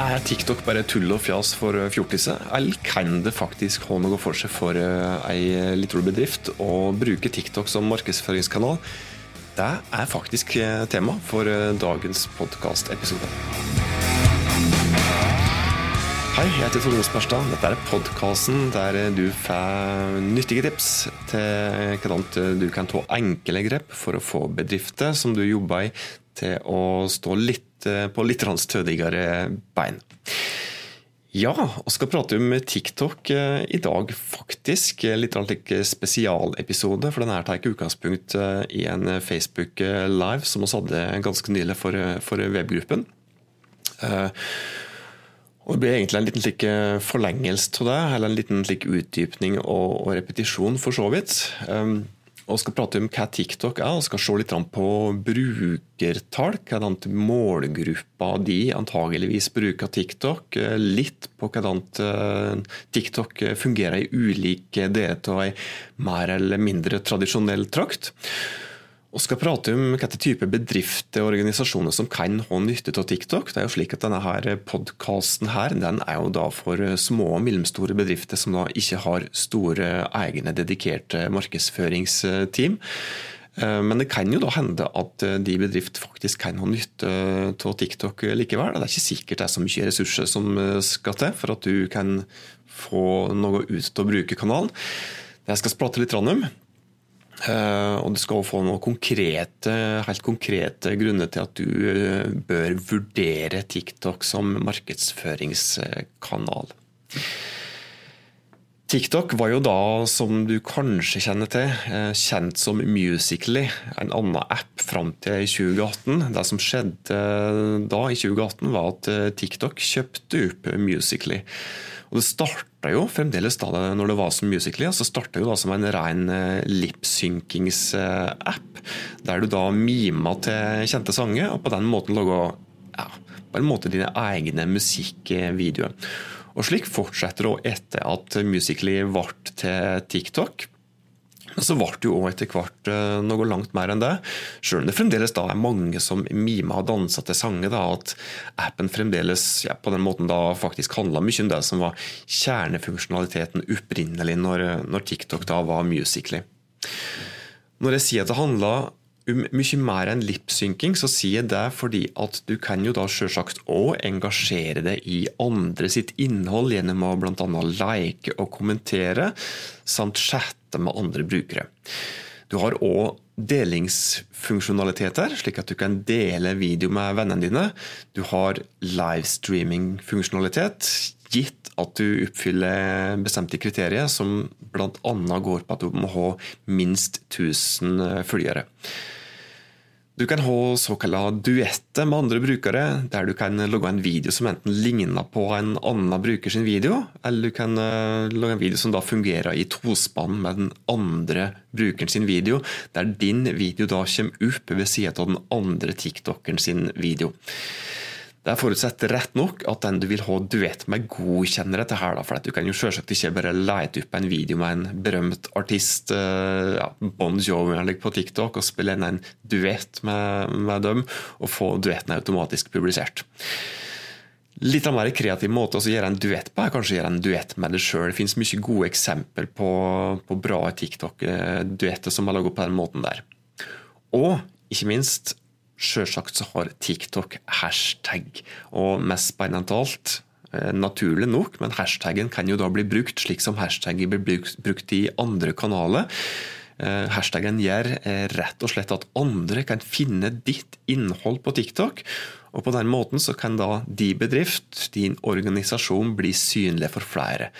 Er TikTok bare tull og fjas for fjortiser, eller kan det faktisk ha noe for seg for ei liten bedrift å bruke TikTok som markedsføringskanal? Det er faktisk tema for dagens podkastepisode. Hei, jeg heter Tore Sperstad. Dette er podkasten der du får nyttige tips til hvordan du kan ta enkle grep for å få bedrifter som du jobber i, til å stå litt på litt stødigere bein. Ja, vi skal prate om TikTok i dag, faktisk. Litt spesialepisode, for den her tar ikke utgangspunkt i en Facebook Live som vi hadde ganske nylig for, for webgruppen. Og Det blir egentlig en liten slik forlengelse av det, eller en liten slik utdypning og, og repetisjon, for så vidt og skal prate om hva TikTok er, og skal se litt på brukertall. Hvordan målgruppa de antageligvis bruker TikTok. Litt på hvordan eh, TikTok fungerer i ulike deler av ei mer eller mindre tradisjonell trakt og skal prate om hvilke type bedrifter og organisasjoner som kan ha nytte av TikTok. Det er jo slik at denne podkasten her, den er jo da for små og mellomstore bedrifter som da ikke har store egne dedikerte markedsføringsteam. Eh, men det kan jo da hende at de bedrifter faktisk kan ha nytte av TikTok likevel. Det er ikke sikkert det er så mye ressurser som skal til for at du kan få noe ut til å bruke kanalen. Det jeg skal prate litt om. Eh, og du skal få noen konkrete, helt konkrete grunner til at du eh, bør vurdere TikTok som markedsføringskanal. TikTok var jo da, som du kanskje kjenner til, eh, kjent som Musically, en annen app fram til 2018. Det som skjedde da, i 2018, var at TikTok kjøpte opp Musically. Og Det starta jo fremdeles da når det var som Musically, så starta jo da som en ren eh, lipsynkings-app. Der du da mima til kjente sanger, og på den måten laga ja, på en måte dine egne musikkvideoer. Og Slik fortsetter det etter at Musically ble til TikTok. Så det jo etter hvert eh, noe langt mer enn det. Selv om det fremdeles da er mange som mimer og danser til sanger, da, at appen fremdeles ja, på den måten da faktisk handla mye om det som var kjernefunksjonaliteten opprinnelig når, når TikTok da var Musically. Når jeg sier at det handla mye mer enn lipsynking, så sier jeg det fordi at du kan jo da selvsagt òg engasjere deg i andre sitt innhold gjennom å bl.a. like og kommentere, samt chatte med andre brukere. Du har òg delingsfunksjonaliteter, slik at du kan dele video med vennene dine. Du har livestreaming-funksjonalitet, gitt at du oppfyller bestemte kriterier, som bl.a. går på at du må ha minst 1000 følgere. Du kan ha såkalte duetter med andre brukere, der du kan logge en video som enten ligner på en annen bruker sin video, eller du kan logge en video som da fungerer i tospann med den andre brukeren sin video, der din video da kommer opp ved siden av den andre tiktokeren sin video. Det forutsetter rett nok at den du vil ha duett med, godkjenner dette. her. For Du kan jo selvsagt ikke bare lete opp en video med en berømt artist, eh, ja, Bon Jovi på TikTok, og spille inn en duett med, med dem, og få duetten automatisk publisert. Litt av en mer kreativ måte å gjøre en duett på er kanskje å gjøre en duett med deg sjøl. Det finnes mye gode eksempler på, på bra TikTok-duetter som er laget på den måten der. Og ikke minst Sjølsagt så har TikTok hashtag, og mest spennende alt, eh, naturlig nok, men hashtaggen kan jo da bli brukt slik som hashtaggen blir brukt i andre kanaler. Eh, hashtaggen gjør eh, rett og slett at andre kan finne ditt innhold på TikTok. Og på den måten så kan da din bedrift, din organisasjon, bli synlig for flere.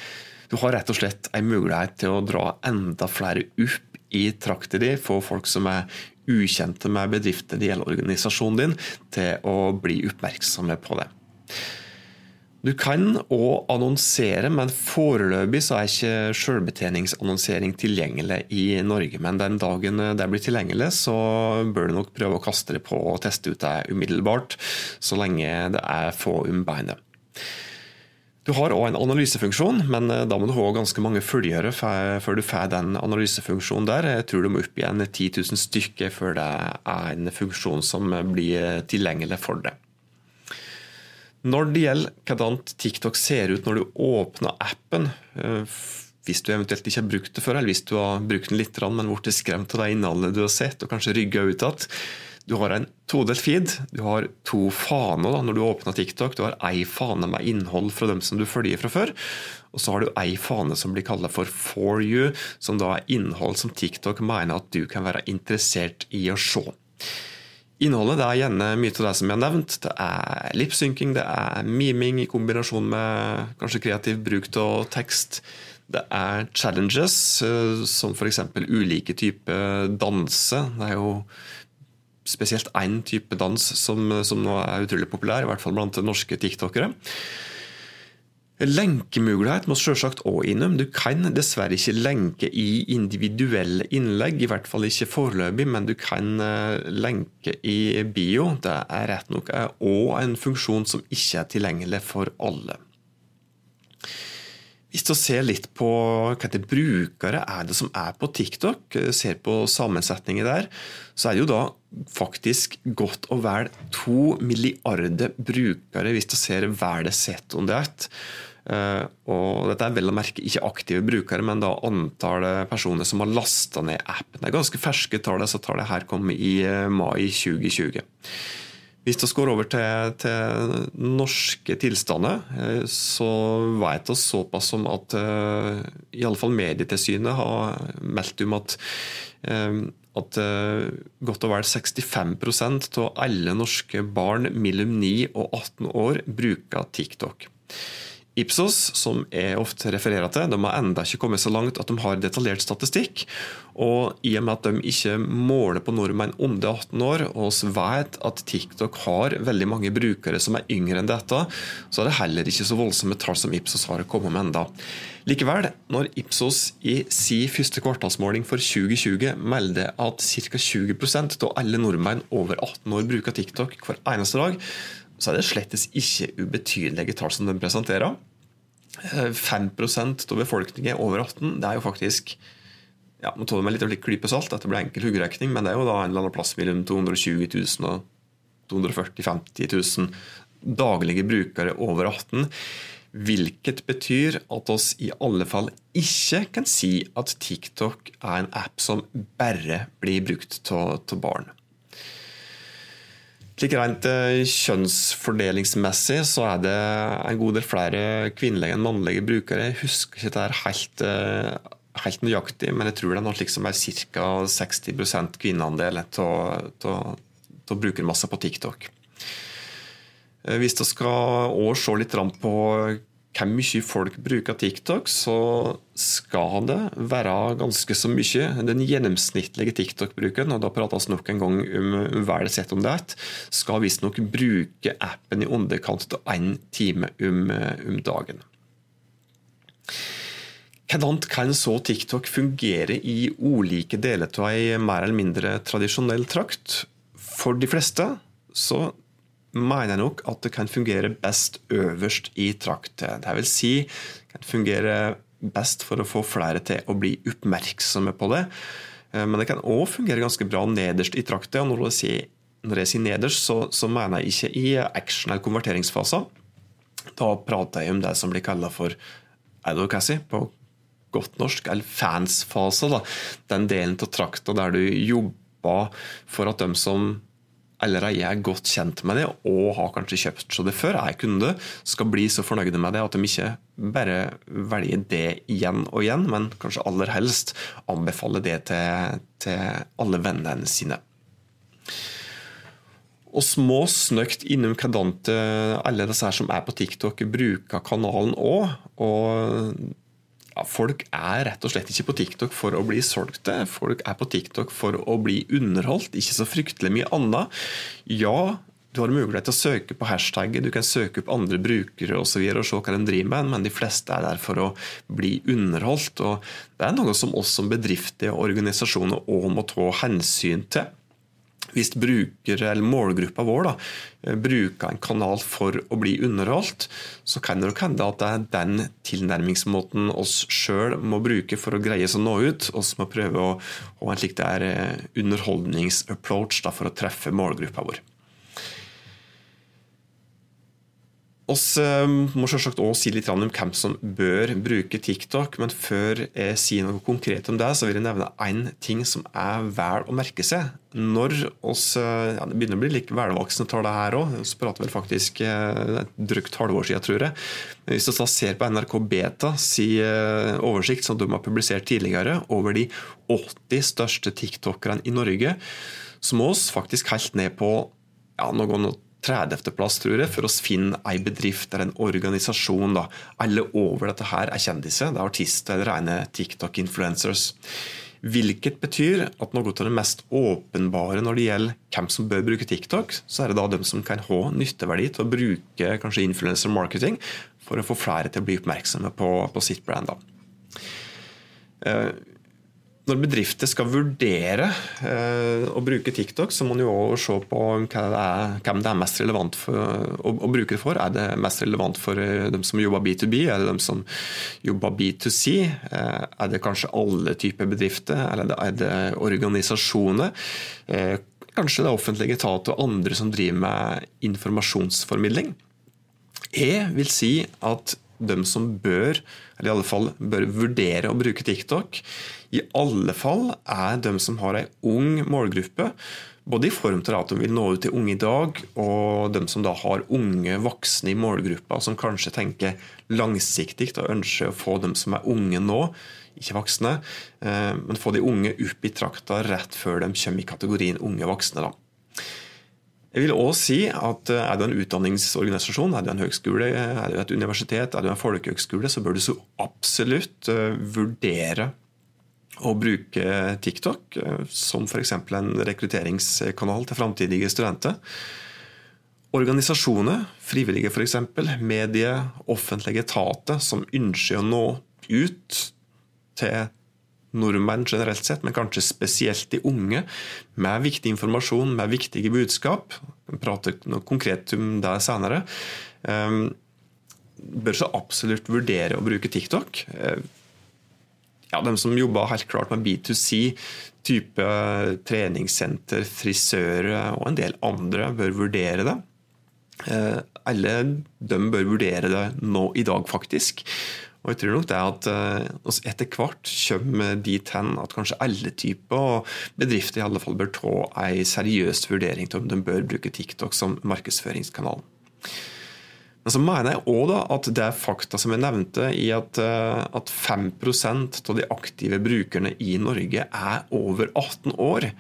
Du har rett og slett en mulighet til å dra enda flere opp i trakta di, få folk som er ukjente med bedriften det gjelder organisasjonen din, til å bli oppmerksomme på det. Du kan òg annonsere, men foreløpig så er ikke selvbetjeningsannonsering tilgjengelig i Norge. Men den dagen det blir tilgjengelig, så bør du nok prøve å kaste det på og teste ut det umiddelbart, så lenge det er få om beinet. Du har òg en analysefunksjon, men eh, da må du ha ganske mange følgere før du får den analysefunksjonen der. Jeg tror du må opp igjen 10 000 stykker før det er en funksjon som blir tilgjengelig for deg. Når det gjelder hvordan TikTok ser ut når du åpner appen, eh, hvis du eventuelt ikke har brukt det før, eller hvis du har brukt den litt, men blitt skremt av det innholdet du har sett, og kanskje rygga ut igjen Du har en todelt feed. Du har to faner da, når du åpner TikTok. Du har ei fane med innhold fra dem som du følger fra før. Og så har du ei fane som blir kalt for For you, som da er innhold som TikTok mener at du kan være interessert i å se. Innholdet det er gjerne mye av det som jeg har nevnt. Det er lipsynking, det er miming i kombinasjon med kanskje kreativ bruk av tekst. Det er challenges, eh, som f.eks. ulike typer danse. Det er jo spesielt én type dans som, som, nå er utrolig populær, i hvert fall blant norske tiktokere. Lenkemulighet må selvsagt òg innom. Du kan dessverre ikke lenke i individuelle innlegg, i hvert fall ikke foreløpig, men du kan eh, lenke i bio. Det er rett nok òg en funksjon som ikke er tilgjengelig for alle. Hvis du ser litt på hva det brukere er det som er på TikTok, ser på sammensetninger der, så er det jo da faktisk godt og vel to milliarder brukere hvis du ser hver det sett under ett. Uh, og dette er vel å merke ikke aktive brukere, men da antallet personer som har lasta ned appen. Det er ganske ferske tall, så tallet her kom i uh, mai 2020. Hvis vi går over til, til, norske tilstander, uh, så vet vi såpass som at uh, i alle fall Medietilsynet har meldt om at at godt og vel 65% av alle norske barn mellom 9 og 18 år bruker TikTok. Ipsos, som jeg ofte refererer til, de har enda ikke kommet så langt at de har detaljert statistikk. Og i og med at de ikke måler på nordmenn under 18 år, og vi vet at TikTok har veldig mange brukere som er yngre enn dette, så er det heller ikke så voldsomme tall som Ipsos har kommet med enda. Likevel, når Ipsos i si første kvartalsmåling for 2020 melder at ca. 20% av alle nordmenn over 18 år bruker TikTok hver eneste dag, så er det slettes ikke ubetydelige tall som de presenterer. 5 eh, av befolkningen over 18 det er jo faktisk ja, må ta det med litt klype salt, dette blir enkel hoderegning, men det er jo da en eller annen plass mellom 220 000 og 240 000-50 000 daglige brukere over 18. Hvilket betyr at oss i alle fall ikke kan si at TikTok er en app som bare blir brukt av barn. Slik rent eh, kjønnsfordelingsmessig så er det en god del flere kvinnelige enn mannlige brukere. Jeg husker ikke det er helt, eh, helt nøyaktig, men jeg tror det er noe slik som er ca. 60 kvinneandel av brukermassa på TikTok. Eh, hvis vi skal også se litt på hvor mye folk bruker TikTok, så skal det være ganske så mye. Den gjennomsnittlige TikTok-bruken, og da prates nok en gang om vel sett om det, skal visstnok bruke appen i underkant av én time om, om dagen. Hvordan kan så TikTok fungere i ulike deler av ei mer eller mindre tradisjonell trakt? For de fleste så mener jeg nok at det kan fungere best øverst i traktet. Det vil si kan fungere best for å få flere til å bli oppmerksomme på det. Eh, men det kan òg fungere ganske bra nederst i traktet. og Når jeg sier, når jeg sier nederst, så, så, mener jeg ikke i action- eller konverteringsfasen. Da prater jeg om det som blir kalla for advocacy på godt norsk, eller fansfase. Den delen av trakta der du jobber for at de som allerede er godt kjent med det og har kanskje kjøpt så det før, er kunde, skal bli så fornøyde med det at de ikke bare velger det igjen og igjen, men kanskje aller helst anbefaler det til, til alle vennene sine. Og små snøkt innom hvordan alle disse her som er på TikTok, bruker kanalen òg. Og folk er rett og slett ikke på TikTok for å bli solgte. Folk er på TikTok for å bli underholdt, ikke så fryktelig mye annet. Ja, du har mulighet til å søke på hashtagget, du kan søke opp andre brukere og, så videre, og se hva de driver med, men de fleste er der for å bli underholdt. og Det er noe som oss som bedrifter og organisasjoner òg må ta hensyn til hvis bruker, eller målgruppa vår da, eh, bruker en kanal for å bli underholdt, så kan det nok hende at det er den tilnærmingsmåten oss sjøl må bruke for å greie å nå ut. og så må prøve å ha en slik eh, underholdningsapproach for å treffe målgruppa vår. Oss eh, må selvsagt også si litt om hvem som bør bruke TikTok, men før jeg sier noe konkret om det, så vil jeg nevne én ting som er vel å merke seg. Når oss, eh, ja, Det begynner å bli like velvoksne tall, her òg, så prater vel faktisk eh, et drøyt halvår siden, tror jeg. Hvis vi ser på NRK Beta si oversikt som de har publisert tidligere, over de 80 største tiktokerne i Norge, så må oss faktisk helt ned på ja, noen 30.-plass, tror jeg, for å finne ei bedrift eller en organisasjon. Da. Alle over dette her er kjendiser. Det er artister eller rene TikTok-influencers. Hvilket betyr at noe av det mest åpenbare når det gjelder hvem som bør bruke TikTok, så er det da dem som kan ha nytteverdi til å bruke kanskje influencer marketing for å få flere til å bli oppmerksomme på, på sitt brand. Da. Når bedrifter skal vurdere eh, å bruke TikTok, så må man jo også se på det er, hvem det er mest relevant for, å, å, bruke det for. Er det mest relevant for eh, dem som jobber B2B, er det dem som jobber B2C? Eh, er det kanskje alle typer bedrifter, eller er det organisasjoner? Eh, kanskje det er offentlige etater og andre som driver med informasjonsformidling? Jeg vil si at de som bør, eller i alle fall bør vurdere å bruke TikTok, i alle fall er de som har ei ung målgruppe. Både i form til at de vil nå ut til unge i dag, og de som da har unge voksne i målgruppa, som kanskje tenker langsiktig og ønsker å få dem som er unge nå, ikke voksne, eh, men få de unge opp i trakta rett før de kommer i kategorien unge voksne. da. Jeg vil også si at eh, Er du en utdanningsorganisasjon, er du en høgskole, er du et universitet, er du en folkehøgskole, så bør du så absolutt eh, vurdere å bruke TikTok eh, som f.eks. en rekrutteringskanal til framtidige studenter. Organisasjoner, frivillige f.eks., medie, offentlige etater som ønsker å nå ut til nordmenn generelt sett, men kanskje spesielt de unge, med viktig informasjon, med viktige budskap. Vi prater noe konkret om det senere. Um, bør så absolutt vurdere å bruke TikTok. Uh, ja, de som jobber helt klart med B2C, type treningssenter, frisører og en del andre, bør vurdere det. Uh, alle de bør vurdere det nå i dag, faktisk. Og jeg tror nok det at uh, etter hvert kommer dit hen at kanskje alle typer og bedrifter i alle fall bør ta en seriøs vurdering til om de bør bruke TikTok som markedsføringskanal. Men så mener jeg òg at det er fakta som jeg nevnte, i at, uh, at 5% av de aktive brukerne i Norge er over 18 år.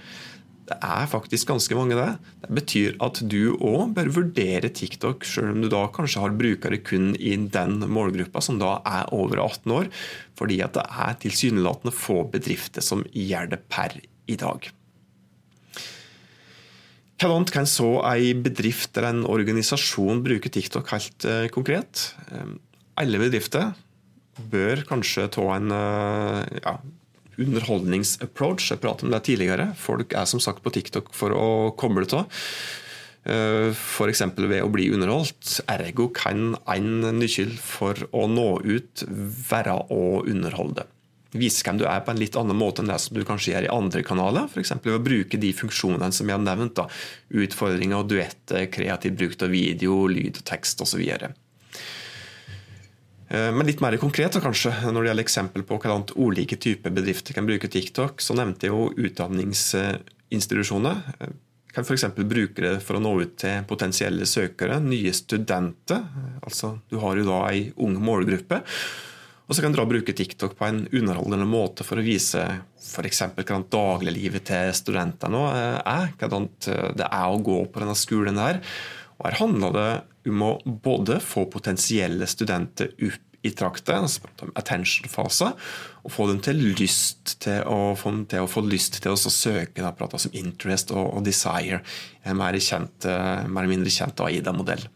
Det er faktisk ganske mange, det. Det betyr at du òg bør vurdere TikTok, selv om du da kanskje har brukere kun i den målgruppa, som da er over 18 år, fordi at det er tilsynelatende få bedrifter som gjør det per i dag. Hvordan kan så ei bedrift eller en organisasjon bruke TikTok helt eh, konkret? Eh, alle bedrifter bør kanskje ta en eh, ja, underholdningsapproach. Jeg pratet om det tidligere. Folk er som sagt på TikTok for å koble av. Eh, F.eks. ved å bli underholdt. Ergo kan en nøkkel for å nå ut være å underholde. Vise hvem du er på en litt annen måte enn det som du kanskje gjør i andre kanaler. F.eks. ved å bruke de funksjonene som jeg har nevnt. Da. Utfordringer, duetter, kreativ bruk av video, lyd og tekst osv. Eh, men litt mer konkret kanskje, når det gjelder eksempel på hvordan ulike typer bedrifter kan bruke TikTok, så nevnte jeg jo utdanningsinstitusjoner. Eh, kan f.eks. bruke det for å nå ut til potensielle søkere, nye studenter. Altså, du har jo da ei ung målgruppe. Og så kan du da bruke TikTok på en underholdende måte for å vise f.eks. hvordan dagliglivet til studentene eh, er. Hvordan det er å gå på denne skolen her. Og Her handler det om å både få potensielle studenter opp i traktet, altså attention-fase, og få dem til lyst til å få, til å, få lyst til å søke. apparater som om interest og, og desire, en mer, kjent, mer eller mindre kjent AIDA-modell.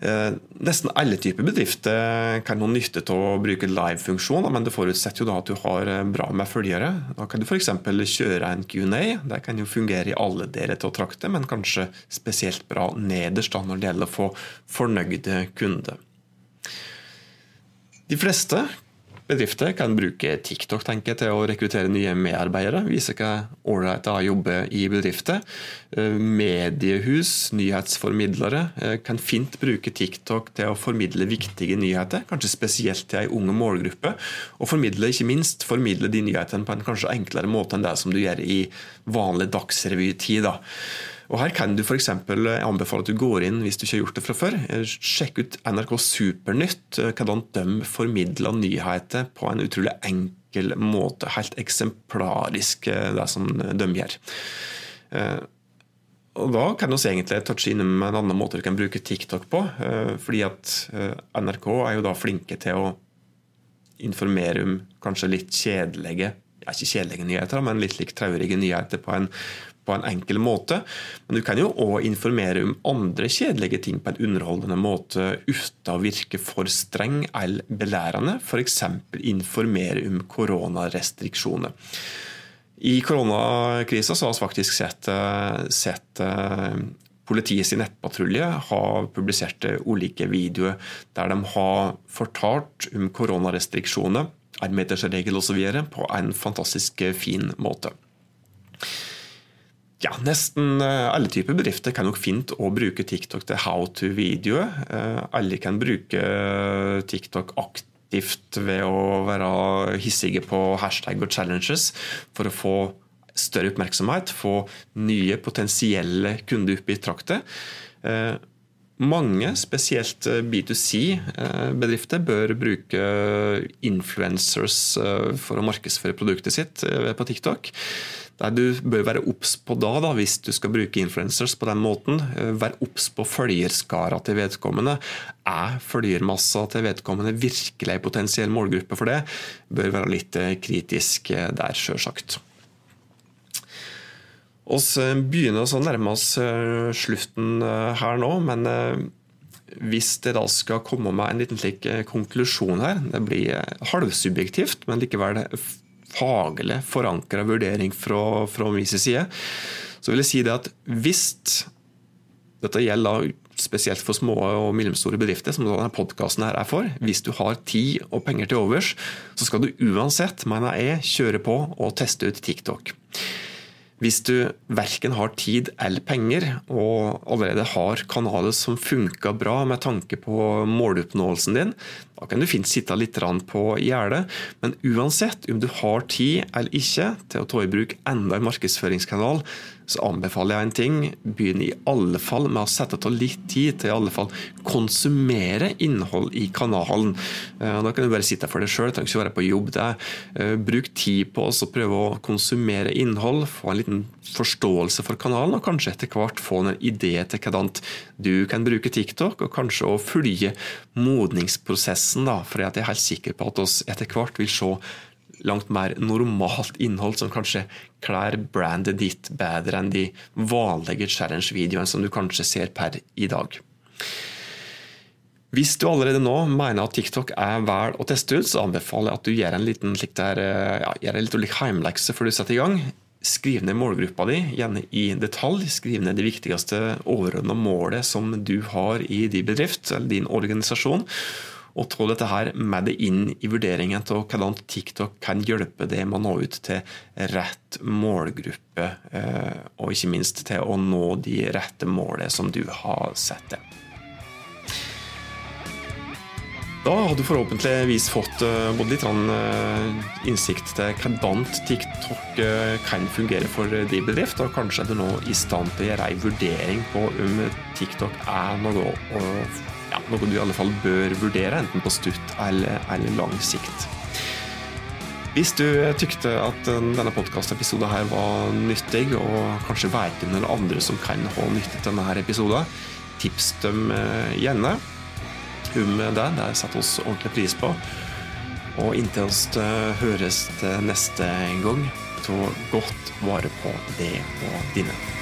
Eh, nesten alle typer bedrifter kan ha nytte av å bruke live-funksjon, men det forutsetter jo da at du har eh, bra med følgere. Da kan du f.eks. kjøre en Q&A. Det kan jo fungere i alle deler av traktet, men kanskje spesielt bra nederst da når det gjelder å få fornøyde kunder. De fleste Bedrifter kan bruke TikTok tenker jeg, til å rekruttere nye medarbeidere. Vise hva ålreit det er å jobbe i bedrifter. Eh, mediehus, nyhetsformidlere eh, kan fint bruke TikTok til å formidle viktige nyheter, kanskje spesielt til ei unge målgruppe. Og formidle, ikke minst, formidle de nyhetene på en kanskje enklere måte enn det som du gjør i vanlig dagsrevytid. da. Og Her kan du f.eks. anbefale at du går inn hvis du ikke har gjort det fra før. Sjekk ut NRK Supernytt, eh, hvordan de formidler nyheter på en utrolig enkel måte. Helt eksemplarisk, eh, det som de gjør. Eh, og Da kan vi egentlig touche innom en annen måte du kan bruke TikTok på. fordi at NRK er jo da flinke til å informere om kanskje litt kjedelige ja, ikke kjedelige nyheter, men litt like traurige nyheter på en på en enkel måte. Men du kan jo òg informere om andre kjedelige ting på en underholdende måte uten å virke for streng eller belærende. F.eks. informere om koronarestriksjoner. I koronakrisa har vi faktisk sett, eh, sett eh, Politiets nettpatrulje har publisert ulike videoer der de har fortalt om koronarestriksjoner, énmetersregel osv. på en fantastisk fin måte. Ja, Nesten eh, alle typer bedrifter kan nok fint å bruke TikTok til how to-videoer. Eh, alle kan bruke eh, TikTok aktivt ved å være hissige på hashtag og challenges for å få større oppmerksomhet, få nye potensielle kunder opp i traktet. Mange, spesielt B2C-bedrifter, bør bruke influencers for å markedsføre produktet sitt på TikTok. Det du bør være obs på da, da, hvis du skal bruke influencers på den måten, eh, vær obs på følgerskara til vedkommende. Er følgermassa til vedkommende virkelig en potensiell målgruppe for det? Bør være litt eh, kritisk eh, der, sjølsagt. Vi begynner å nærme oss slutten her nå, men hvis det da skal komme med en liten slik konklusjon her Det blir halvsubjektivt, men likevel faglig forankra vurdering fra, fra min side, så vil jeg si det at hvis dette gjelder spesielt for små og mellomstore bedrifter, som denne podkasten er for. Hvis du har tid og penger til overs, så skal du uansett, mener jeg, kjøre på og teste ut TikTok. Hvis du verken har tid eller penger, og allerede har kanaler som funker bra med tanke på måloppnåelsen din, da kan du fint sitte litt på gjerdet. Men uansett om du har tid eller ikke til å ta i bruk enda en markedsføringskanal, så anbefaler jeg en ting. Begynn i alle fall med å sette av litt tid til i alle fall konsumere innhold i kanalen. Eh, da kan du bare sitte for deg sjøl, trenger ikke være på jobb. Det. Eh, bruk tid på å prøve å konsumere innhold, få en liten forståelse for kanalen, og kanskje etter hvert få en idé til hvordan du kan bruke TikTok, og kanskje å følge modningsprosessen, da, for jeg er helt sikker på at oss etter hvert vil se langt mer normalt innhold som kanskje kler brandet ditt bedre enn de vanlige challenge-videoene som du kanskje ser per i dag. Hvis du allerede nå mener at TikTok er vel å teste ut, så anbefaler jeg at du gjør en liten ja, gjør hjemlekse før du setter i gang. Skriv ned målgruppa di, gjerne i detalj. Skriv ned det viktigste overordna målet som du har i din bedrift eller din organisasjon og ta dette her med det inn i vurderingen av hvordan TikTok kan hjelpe deg med å nå ut til rett målgruppe, eh, og ikke minst til å nå de rette målene som du har sett det. Da har du forhåpentligvis fått eh, både litt eh, innsikt til hvordan TikTok kan fungere for din bedrift, og kanskje er du nå i stand til å gjøre en vurdering på om TikTok er noe å ja, noe du i alle fall bør vurdere, enten på stutt eller, eller lang sikt. Hvis du tykte at denne podkastepisoden var nyttig, og kanskje verken eller andre som kan ha nytte av denne episoden, tips dem eh, gjerne om det. Det setter oss ordentlig pris på. Og inntil oss høres neste gang, ta godt vare på det og dine.